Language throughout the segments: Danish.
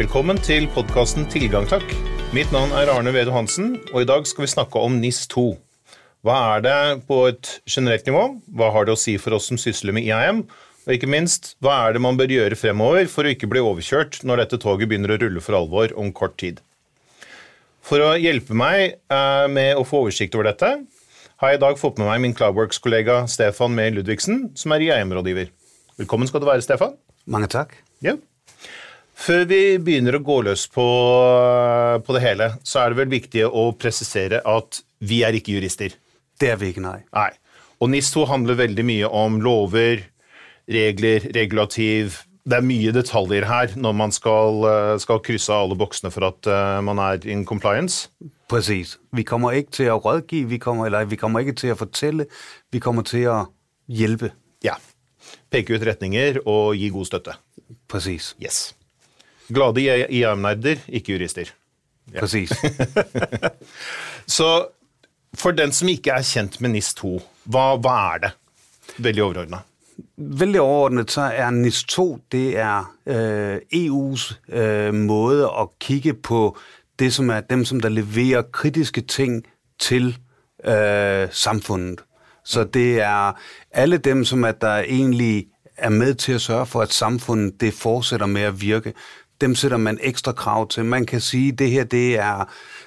Velkommen til podkasten Tilgang takk. Mitt navn er Arne Vedo Hansen, og i dag skal vi snakke om NIS2. Hva er det på et generelt nivå? Hva har det å si for oss som sysler med IAM? Og ikke minst, hva er det man bør gjøre fremover for å ikke bli overkjørt når dette toget begynner å rulle for alvor om kort tid? For å hjelpe meg eh, med å få oversikt over dette, har jeg i dag fått med meg min Cloudworks-kollega Stefan Mehl Ludvigsen, som er IAM-rådgiver. Velkommen skal du være, Stefan. Mange takk. Ja. Før vi begynner å gå løs på, på det hele, så er det vel viktig å presisere at vi er ikke jurister. Det er vi ikke, nei. Nei. Og NIS2 handler veldig mye om lover, regler, regulativ. Det er mye detaljer her når man skal, eh, skal krysse alle boksene for at uh, man er in compliance. Præcis. Vi kommer ikke til at rådgive, vi kommer, eller vi kommer ikke til at fortælle, vi kommer til at hjælpe. Ja. Peke ut retninger og gi god støtte. Præcis. Yes. Glade IAM-nerder, ikke jurister. Ja. Præcis. Så for den som ikke er kjent med NIS2, hva, hva er det? Veldig overordnet. Veldig overordnet så er NIS2 det er øh, EU's øh, måde at kigge på det, som er dem, som der leverer kritiske ting til øh, samfundet. Så det er alle dem, som at der egentlig er med til at sørge for, at samfundet det fortsætter med at virke. Dem sætter man ekstra krav til. Man kan sige, at det her det er,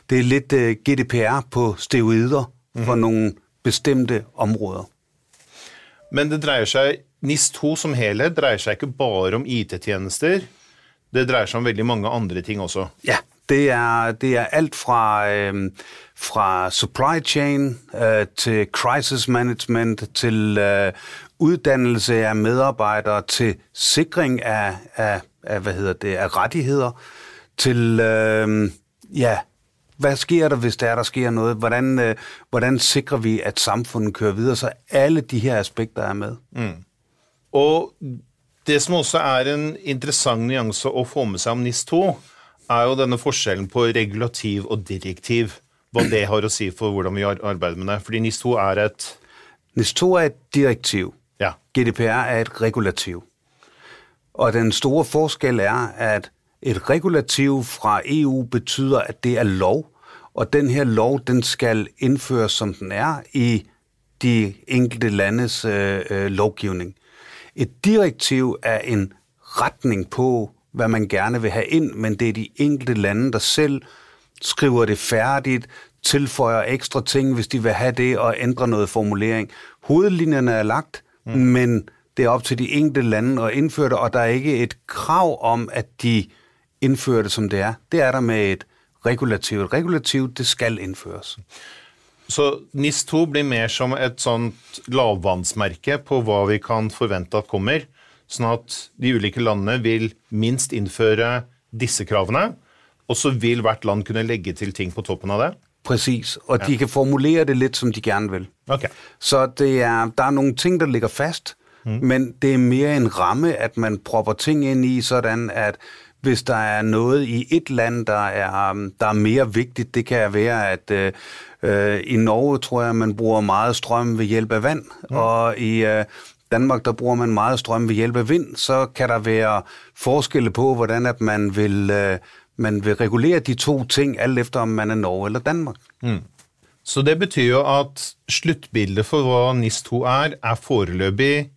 det er lidt øh, GDPR på steroider mm. for nogle bestemte områder. Men det dreier seg, NIS2 som helhet dreier seg ikke bare om IT-tjenester. Det dreier seg om veldig mange andre ting også. Ja, det er, det er alt fra, øh, fra supply chain øh, til crisis management, til øh, uddannelse af medarbejdere, til sikring af, af, af, hvad hedder det, af rettigheder, til øh, ja, hvad sker der, hvis der er, der sker noget? Hvordan, øh, hvordan sikrer vi, at samfundet kører videre? Så alle de her aspekter er med. Mm. Og det som også er en interessant nuance å få med seg om NIS2, er jo denne forskjellen på regulativ og direktiv. Hva det har å si for hvordan vi arbeider med det. Fordi NIS2 er et NIS2 er et direktiv. Ja. GDPR er et regulativ. Og den store forskel er, at et regulativ fra EU betyder, at det er lov, og den her lov, den skal indføres, som den er, i de enkelte landes øh, øh, lovgivning. Et direktiv er en retning på, hvad man gerne vil have ind, men det er de enkelte lande, der selv skriver det færdigt, tilføjer ekstra ting, hvis de vil have det, og ændrer noget formulering. Hovedlinjerne er lagt, mm. men det er op til de enkelte lande at indføre det, og der er ikke et krav om, at de indfører det, som det er. Det er der med et regulativ. Et regulativ, det skal indføres. Så NIS2 blir mer som et sånt lavvandsmerke på hva vi kan forvente at kommer, sånn at de ulike landene vil minst innføre disse kravene, og så vil hvert land kunne legge til ting på toppen av det? Præcis, og ja. de kan formulere det lidt, som de gerne vil. Okay. Så det er, der er nogle ting, der ligger fast, mm. men det er mere en ramme, at man propper ting ind i, sådan at hvis der er noget i et land, der er, der er mere vigtigt, det kan være, at øh, øh, i Norge tror jeg, man bruger meget strøm ved hjælp af vand, mm. og i øh, Danmark, der bruger man meget strøm ved hjælp af vind, så kan der være forskelle på, hvordan at man vil, øh, man vil regulere de to ting, alt efter om man er Norge eller Danmark. Mm. Så det betyr jo at sluttbildet for hva NIS2 er, er foreløpig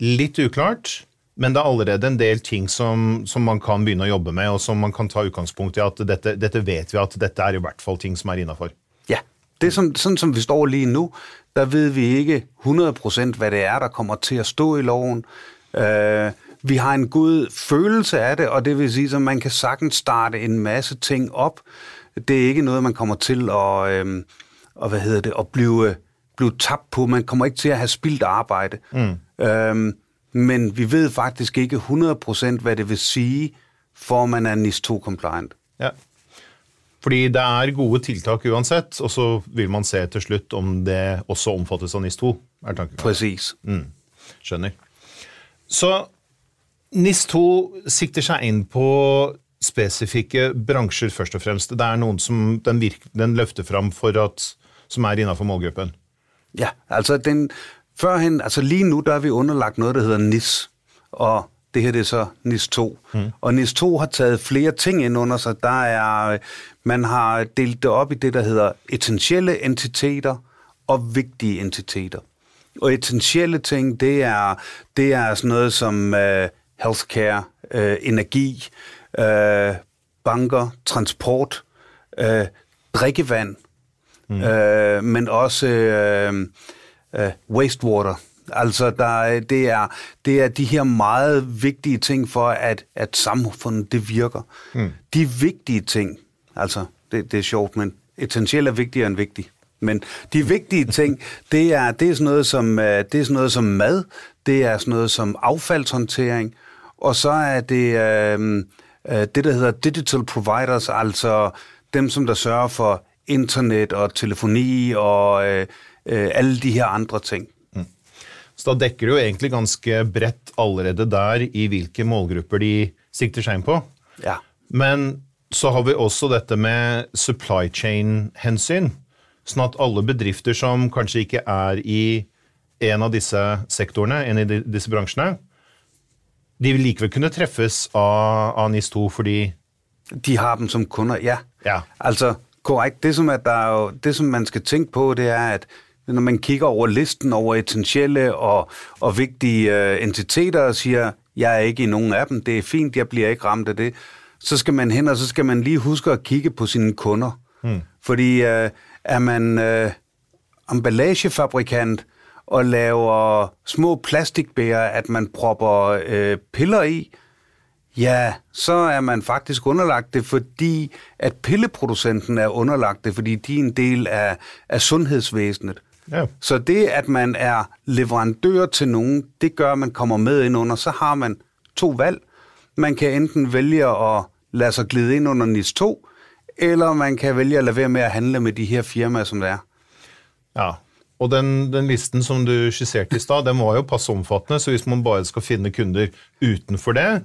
litt uklart, men det er allerede en del ting som, som, man kan begynne å jobbe med, og som man kan ta utgangspunkt i at dette, dette vet vi at dette er i hvert fall ting som er innafor. Ja, det som, sådan som vi står lige nu, der ved vi ikke 100% hvad det er, der kommer til at stå i loven. Uh, vi har en god følelse af det, og det vil sige, at man kan sagtens starte en masse ting op. Det er ikke noget, man kommer til at, øhm, og hvad hedder det, at blive, blive tabt på. Man kommer ikke til at have spildt arbejde. Mm. Øhm, men vi ved faktisk ikke 100% hvad det vil sige, for man er NIS2-compliant. Ja. Fordi det er gode tiltak uansett, og så vil man se til slutt om det også omfattes av NIS2. er tanken. Præcis. Mm. Skjønner. Så NIS2 sikter seg inn på spesifikke bransjer, først og fremst. Det er noen som den, virker, den løfter fram for at, som er innafor målgruppen. Ja, altså den førhen, altså lige nu der er vi underlagt noget, der hedder NIS, og det her det er så NIS 2. Mm. Og NIS 2 har taget flere ting ind under sig. Der er, man har delt det op i det, der hedder essentielle entiteter og vigtige entiteter. Og essentielle ting, det er, det er sådan noget som uh, healthcare, uh, energi, uh, banker, transport, uh, drikkevand, mm. uh, men også uh, uh, wastewater, Altså, der, det, er, det er de her meget vigtige ting for, at, at samfundet det virker. Mm. De vigtige ting, altså, det, det er sjovt, men essentielt er vigtigere end vigtigt. Men de vigtige ting, det er, det er, sådan noget som, øh, det er sådan noget som mad, det er sådan noget som affaldshåndtering, og så er det øh, øh, det, der hedder digital providers, altså dem, som der sørger for internet og telefoni og øh, øh, alle de her andre ting. Så da dekker det jo egentlig ganske bredt allerede der i hvilke målgrupper de sikter seg inn på. Ja. Men så har vi også dette med supply chain-hensyn. Sånn at alle bedrifter som kanskje ikke er i en av disse sektorene, en av disse bransjene, de vil likevel kunne treffes av, av NIS2 fordi De har dem som kunder, ja. ja. Altså, korrekt. Det som, er jo, det, som man skal tænke på, det er, at når man kigger over listen over essentielle og, og vigtige uh, entiteter og siger, jeg er ikke i nogen af dem, det er fint, jeg bliver ikke ramt af det, så skal man hen, og så skal man lige huske at kigge på sine kunder. Hmm. Fordi uh, er man uh, emballagefabrikant og laver små plastikbærer, at man propper uh, piller i, Ja, så er man faktisk underlagt det, fordi at pilleproducenten er underlagt det, fordi de er en del af, af sundhedsvæsenet. Ja. Så det, at man er leverandør til nogen, det gør, at man kommer med ind under. Så har man to valg. Man kan enten vælge at lade sig glide ind under NIS 2, eller man kan vælge at lade være med at handle med de her firmaer, som det er. Ja, og den, den listen som du skisserte i stad, den var jo passe omfattende, så hvis man bare skal finne kunder utenfor det,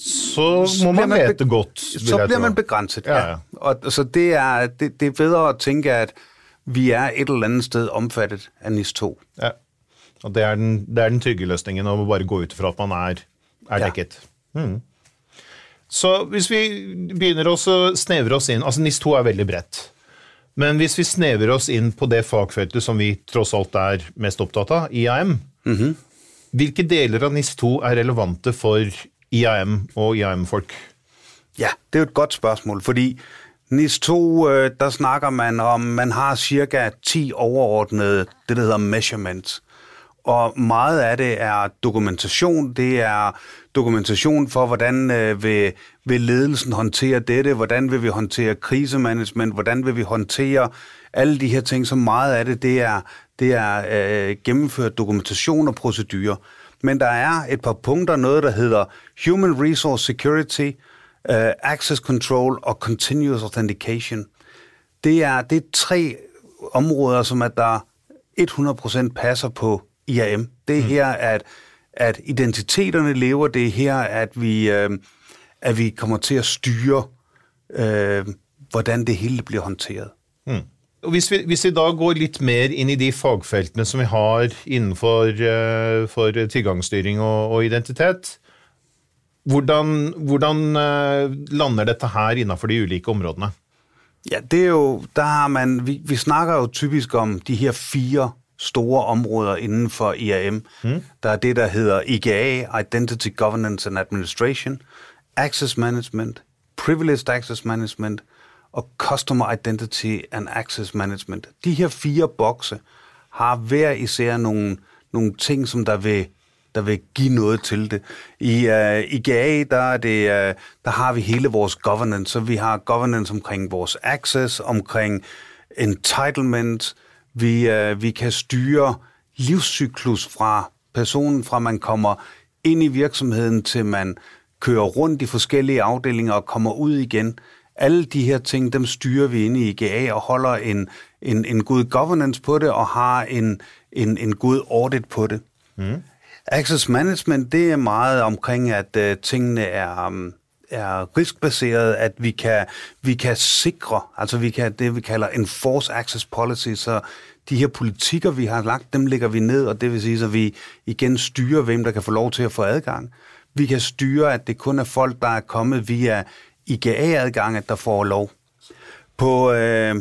så må man, man vite godt. Så bliver man begrænset, ja. ja. Og, så det er, det, det er bedre at tænke, at vi er et eller andet sted omfattet af NIS 2. Ja, og det er den, det er den trygge løsningen å bare gå ut fra at man er, er dekket. Ja. Mm. Så hvis vi begynner å snevre oss inn altså NIS 2 er veldig bredt. Men hvis vi snevrer oss inn på det fagfeltet som vi tross alt er mest opptatt av, IAM, mm -hmm. hvilke deler av NIS 2 er relevante for IAM og IAM-folk? Ja, det er jo et godt spørsmål, fordi NIS 2, øh, der snakker man om, man har cirka 10 overordnede, det der hedder measurements. Og meget af det er dokumentation. Det er dokumentation for, hvordan øh, vil, vil ledelsen håndtere dette, hvordan vil vi håndtere krisemanagement, hvordan vil vi håndtere alle de her ting, så meget af det, det er, det er øh, gennemført dokumentation og procedurer. Men der er et par punkter, noget der hedder Human Resource Security, uh, access control og continuous authentication. Det er, det er tre områder, som at der 100% passer på IAM. Det er mm. her, at, at identiteterne lever. Det er her, at vi, øh, at vi kommer til at styre, øh, hvordan det hele bliver håndteret. Mm. Og hvis vi, hvis vi da går litt mer inn i de fagfeltene som vi har innenfor uh, for tilgangsstyring og, og identitet, hvordan, hvordan uh, lander dette her innenfor de ulike områdene? Ja, det er jo, der har man, vi, vi snakker jo typisk om de her fire store områder inden for IAM. Mm. Der er det, der hedder IGA, Identity Governance and Administration, Access Management, Privileged Access Management og Customer Identity and Access Management. De her fire bokse har hver især nogle, nogle ting, som der vil der vil give noget til det. I, uh, i GA, der, er det, uh, der har vi hele vores governance, så vi har governance omkring vores access, omkring entitlement, vi, uh, vi kan styre livscyklus fra personen, fra man kommer ind i virksomheden, til man kører rundt i forskellige afdelinger og kommer ud igen. Alle de her ting, dem styrer vi inde i IGA og holder en, en, en god governance på det og har en, en, en god audit på det. Mm. Access management, det er meget omkring, at øh, tingene er, um, er riskbaseret, at vi kan, vi kan sikre, altså vi kan det, vi kalder enforce access policy, så de her politikker, vi har lagt, dem lægger vi ned, og det vil sige, at vi igen styrer, hvem der kan få lov til at få adgang. Vi kan styre, at det kun er folk, der er kommet via IGA-adgang, at der får lov. På, øh,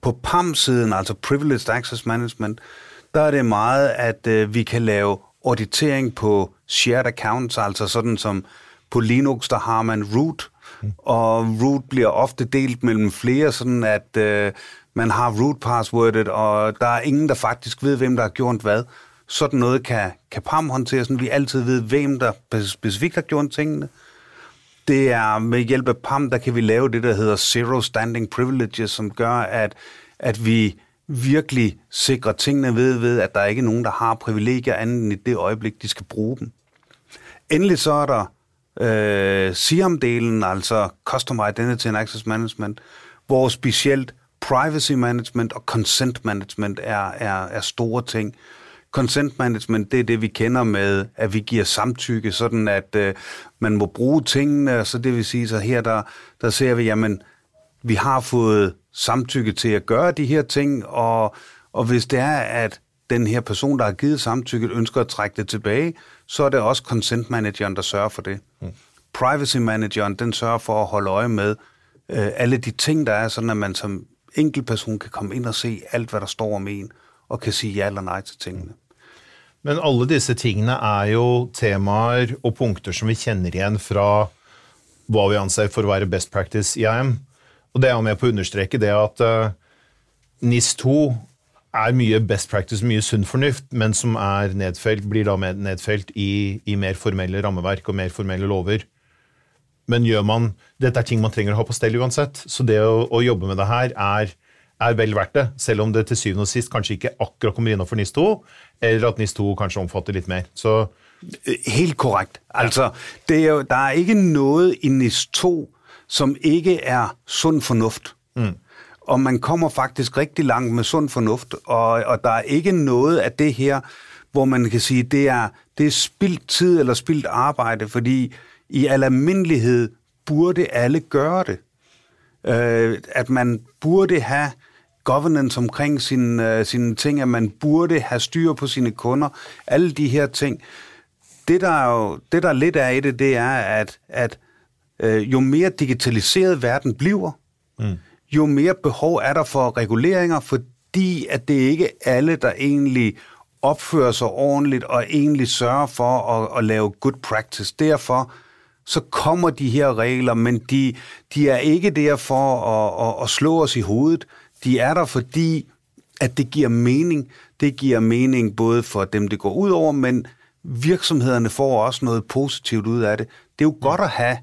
på PAM-siden, altså Privileged Access Management, der er det meget, at øh, vi kan lave auditering på shared accounts, altså sådan som på Linux, der har man root, mm. og root bliver ofte delt mellem flere, sådan at øh, man har root-passwordet, og der er ingen, der faktisk ved, hvem der har gjort hvad. Sådan noget kan, kan PAM håndtere, så vi altid ved, hvem der specifikt har gjort tingene. Det er med hjælp af PAM, der kan vi lave det, der hedder Zero Standing Privileges, som gør, at, at vi virkelig sikre tingene ved, ved, at der ikke er nogen, der har privilegier andet end i det øjeblik, de skal bruge dem. Endelig så er der øh, SIAM-delen, altså Customer Identity and Access Management, hvor specielt privacy management og consent management er, er, er store ting. Consent management, det er det, vi kender med, at vi giver samtykke, sådan at øh, man må bruge tingene, så det vil sige, så her der, der ser vi, jamen, vi har fået samtykke til at gøre de her ting, og, og hvis det er, at den her person, der har givet samtykket, ønsker at trække det tilbage, så er det også consent manageren, der sørger for det. Mm. Privacy manageren, den sørger for at holde øje med øh, alle de ting, der er, sådan at man som enkeltperson kan komme ind og se alt, hvad der står om en, og kan sige ja eller nej til tingene. Men alle disse tingene er jo temaer og punkter som vi kjenner igjen fra hva vi anser for å være best practice i IAM. Og det er jo med på å understreke det at uh, NIS 2 er mye best practice, mye sunn fornuft, men som er nedfelt, blir da nedfelt i, i, mer formelle rammeverk og mer formelle lover. Men gjør man Dette er ting man trenger å ha på stell uansett, så det å, å jobbe med det her er, er, vel verdt det, selv om det til syvende og sist kanskje ikke akkurat kommer innenfor NIS 2, eller at NIS 2 kanskje omfatter litt mer. Så Helt korrekt. Altså, det er jo, der er ikke noget i NIS 2, som ikke er sund fornuft. Mm og man kommer faktisk rigtig langt med sund fornuft, og, og der er ikke noget af det her, hvor man kan sige, det er, det er spildt tid eller spildt arbejde, fordi i al almindelighed burde alle gøre det. Øh, at man burde have governance omkring sine, uh, sine ting, at man burde have styr på sine kunder, alle de her ting. Det, der er jo, det, der er lidt af i det, det er, at, at øh, jo mere digitaliseret verden bliver, mm jo mere behov er der for reguleringer, fordi at det ikke alle, der egentlig opfører sig ordentligt og egentlig sørger for at, at lave good practice. Derfor så kommer de her regler, men de, de er ikke der for at, at, at slå os i hovedet. De er der, fordi at det giver mening. Det giver mening både for dem, det går ud over, men virksomhederne får også noget positivt ud af det. Det er jo godt at have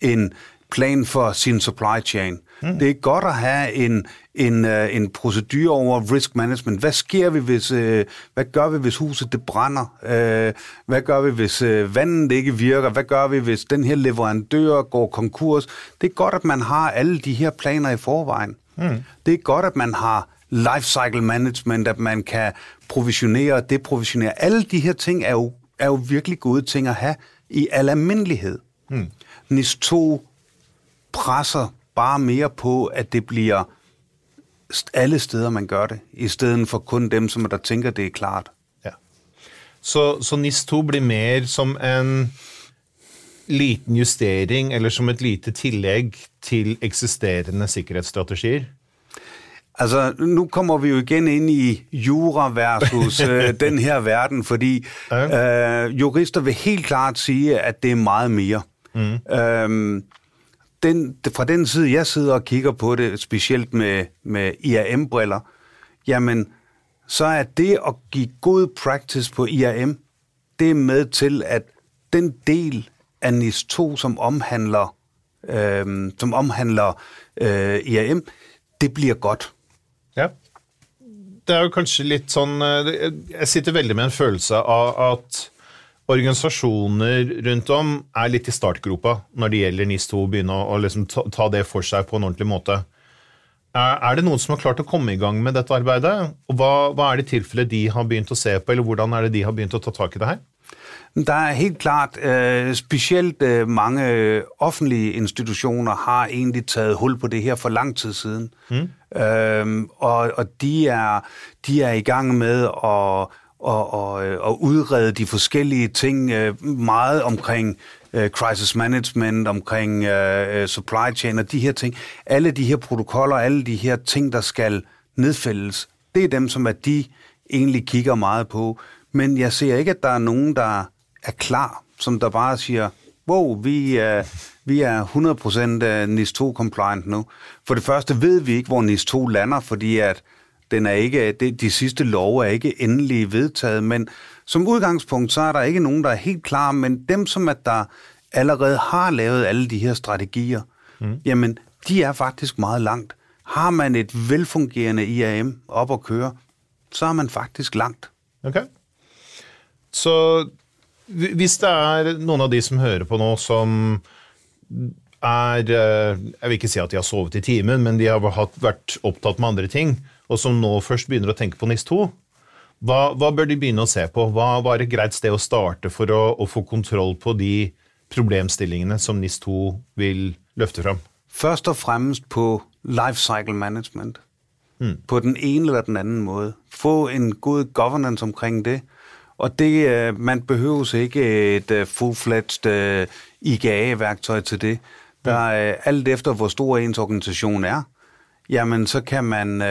en plan for sin supply chain. Mm. Det er godt at have en, en, uh, en procedure over risk management. Hvad sker vi, hvis, uh, hvad gør vi, hvis huset det brænder? Uh, hvad gør vi, hvis vandet ikke virker? Hvad gør vi, hvis den her leverandør går konkurs? Det er godt, at man har alle de her planer i forvejen. Mm. Det er godt, at man har life cycle management, at man kan provisionere og deprovisionere. Alle de her ting er jo, er jo virkelig gode ting at have i al almindelighed. Mm. NIS 2 presser bare mere på, at det bliver alle steder, man gør det, i stedet for kun dem, som der tænker, det er klart. Ja. Så, så NIS 2 blir mer som en liten justering, eller som et lite tillegg til eksisterende sikkerhedsstrategier? Altså, nu kommer vi jo igen ind i jura versus øh, den her verden, fordi øh, jurister vil helt klart sige, at det er meget mere. Mm. Øhm, den, fra den side, jeg sidder og kigger på det, specielt med, med IAM-briller, jamen, så er det at give god practice på IAM, det er med til, at den del af NIS 2, øhm, som omhandler, øh, som omhandler øh, IAM, det bliver godt. Ja. Det er jo kanskje litt sånn øh, Jeg sitter veldig med en følelse av at organisasjoner rundt om er litt i startgropa når det gjelder NIS2, å begynne å liksom ta, ta, det for seg på en ordentlig måte. Er, er, det noen som har klart å komme i gang med dette arbeidet? Og hva, hva er det tilfellet de har begynt å se på, eller hvordan er det de har begynt å ta tak i det her? Der er helt klart, øh, specielt øh, mange offentlige institutioner har egentlig taget hul på det her for lang tid siden. Mm. Øh, og og de, er, de er i gang med at og, og, øh, og udrede de forskellige ting øh, meget omkring øh, crisis management, omkring supply chain og de her ting. Alle de her protokoller, alle de her ting, der skal nedfældes, det er dem, som er de egentlig kigger meget på. Men jeg ser ikke, at der er nogen, der er klar, som der bare siger, wow, vi er, vi er 100% NIS 2 compliant nu. For det første ved vi ikke, hvor NIS 2 lander, fordi at den er ikke, de, de sidste love er ikke endelig vedtaget, men som udgangspunkt, så er der ikke nogen, der er helt klar, men dem, som at der allerede har lavet alle de her strategier, mm. jamen, de er faktisk meget langt. Har man et velfungerende IAM op at køre, så er man faktisk langt. Okay. Så hvis det er noen av de som hører på nå, som er eh, Jeg vil ikke si at de har sovet i timen, men de har vært opptatt med andre ting, og som nå først begynner å tenke på NIS2, hva, hva bør de begynne å se på? Hva var et greit sted å starte for å, å få kontroll på de problemstillingene som NIS2 vil løfte fram? Først og fremmest på life cycle management. Mm. På den ene eller den anden måde. Få en god governance omkring det. Og det, øh, man behøver ikke et øh, full-fledged øh, IGA-værktøj til det. Der er alt efter, hvor stor ens organisation er, jamen så kan man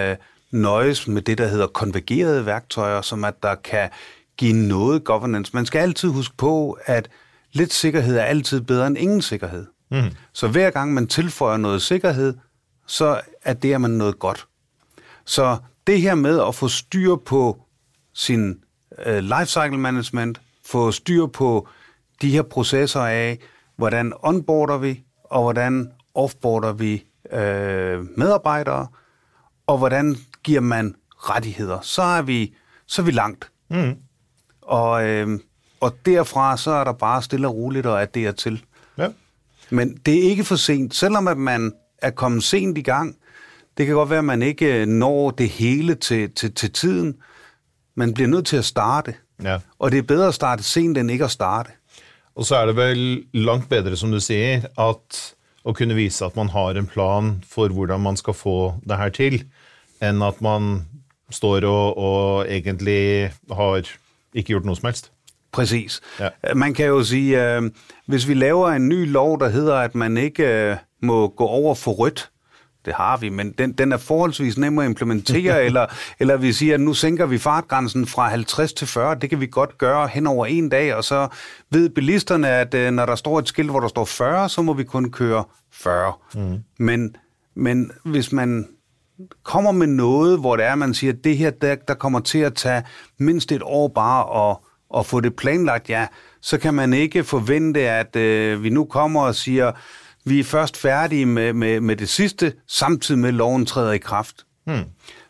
nøjes med det, der hedder konvergerede værktøjer, som at der kan give noget governance. Man skal altid huske på, at lidt sikkerhed er altid bedre end ingen sikkerhed. Mm. Så hver gang man tilføjer noget sikkerhed, så er det man noget godt. Så det her med at få styr på sin uh, lifecycle management, få styr på de her processer af, hvordan onboarder vi, og hvordan offboarder vi uh, medarbejdere, og hvordan giver man rettigheder. Så er vi, så er vi langt. Mm. Og, øh, og derfra så er der bare stille og roligt at addere til. Ja. Men det er ikke for sent, selvom at man er kommet sent i gang. Det kan godt være, at man ikke når det hele til, til, til tiden, man bliver nødt til at starte. Ja. Og det er bedre at starte sent end ikke at starte. Og så er det vel langt bedre, som du siger, at å kunne vise at man har en plan for hvordan man skal få det her til, enn at man står og, og egentlig har ikke gjort noe som helst. Præcis. Ja. Man kan jo sige, øh, hvis vi laver en ny lov, der hedder, at man ikke øh, må gå over for rødt, det har vi, men den, den er forholdsvis nem at implementere, eller, eller vi siger, at nu sænker vi fartgrænsen fra 50 til 40, det kan vi godt gøre hen over en dag, og så ved bilisterne, at øh, når der står et skilt, hvor der står 40, så må vi kun køre 40. Mm. Men, men hvis man kommer med noget, hvor det er, man siger, at det her, der, der kommer til at tage mindst et år bare at, at få det planlagt, ja, så kan man ikke forvente, at øh, vi nu kommer og siger, vi er først færdige med, med, med det sidste, samtidig med, at loven træder i kraft. Hmm.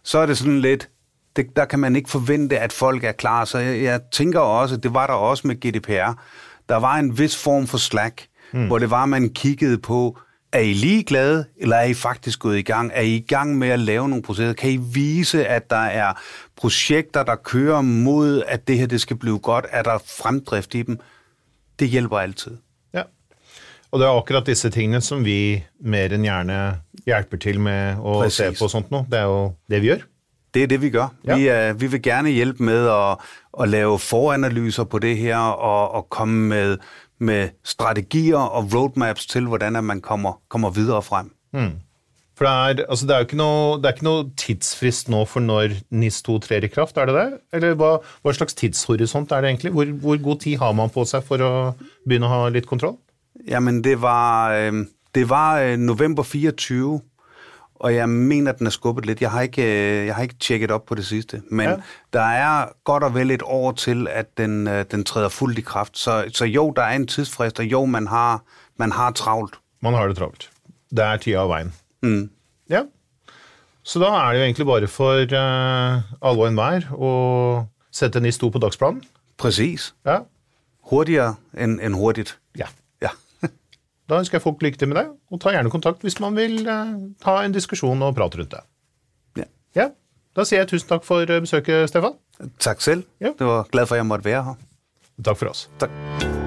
Så er det sådan lidt, det, der kan man ikke forvente, at folk er klar. Så jeg, jeg tænker også, det var der også med GDPR, der var en vis form for slack, hmm. hvor det var, man kiggede på, er I ligeglade, eller er I faktisk gået i gang? Er I i gang med at lave nogle processer? Kan I vise, at der er projekter, der kører mod, at det her det skal blive godt? Er der fremdrift i dem? Det hjælper altid. Og det er akkurat disse tingene som vi mer enn gjerne hjelper til med å Precis. se på sånt nå. Det er jo det vi gjør. Det er det, vi gør. Ja. Vi, uh, vi vil gerne hjælpe med at, at lave foranalyser på det her, og, og komme med, med strategier og roadmaps til, hvordan man kommer, kommer videre frem. Mm. For det er, altså det er jo ikke noe, det er ikke noe tidsfrist nå for når NIS2 trer i kraft, er det det? Eller hva, hva slags tidshorisont er det egentlig? Hvor, hvor god tid har man på seg for å begynne å ha litt kontroll? Jamen, det var, øh, det var øh, november 24, og jeg mener, den er skubbet lidt. Jeg har ikke, øh, jeg har ikke tjekket op på det sidste, men ja. der er godt og vel et år til, at den, øh, den træder fuldt i kraft. Så, så jo, der er en tidsfrist, og jo, man har, man har travlt. Man har det travlt. Det er tida av vejen. Mm. Ja. Så da er det jo egentlig bare for uh, alle og enhver å sette NIS 2 på dagsplanen. Præcis. Ja. Hurtigere end, end hurtigt. Da ønsker jeg folk lykke til med det, og ta gjerne kontakt hvis man vil eh, ta en diskusjon og prate rundt det. Ja. ja. Da sier jeg tusen takk for besøket, Stefan. Takk selv. Ja. Det var glad for at jeg måtte være her. Takk for oss. Takk.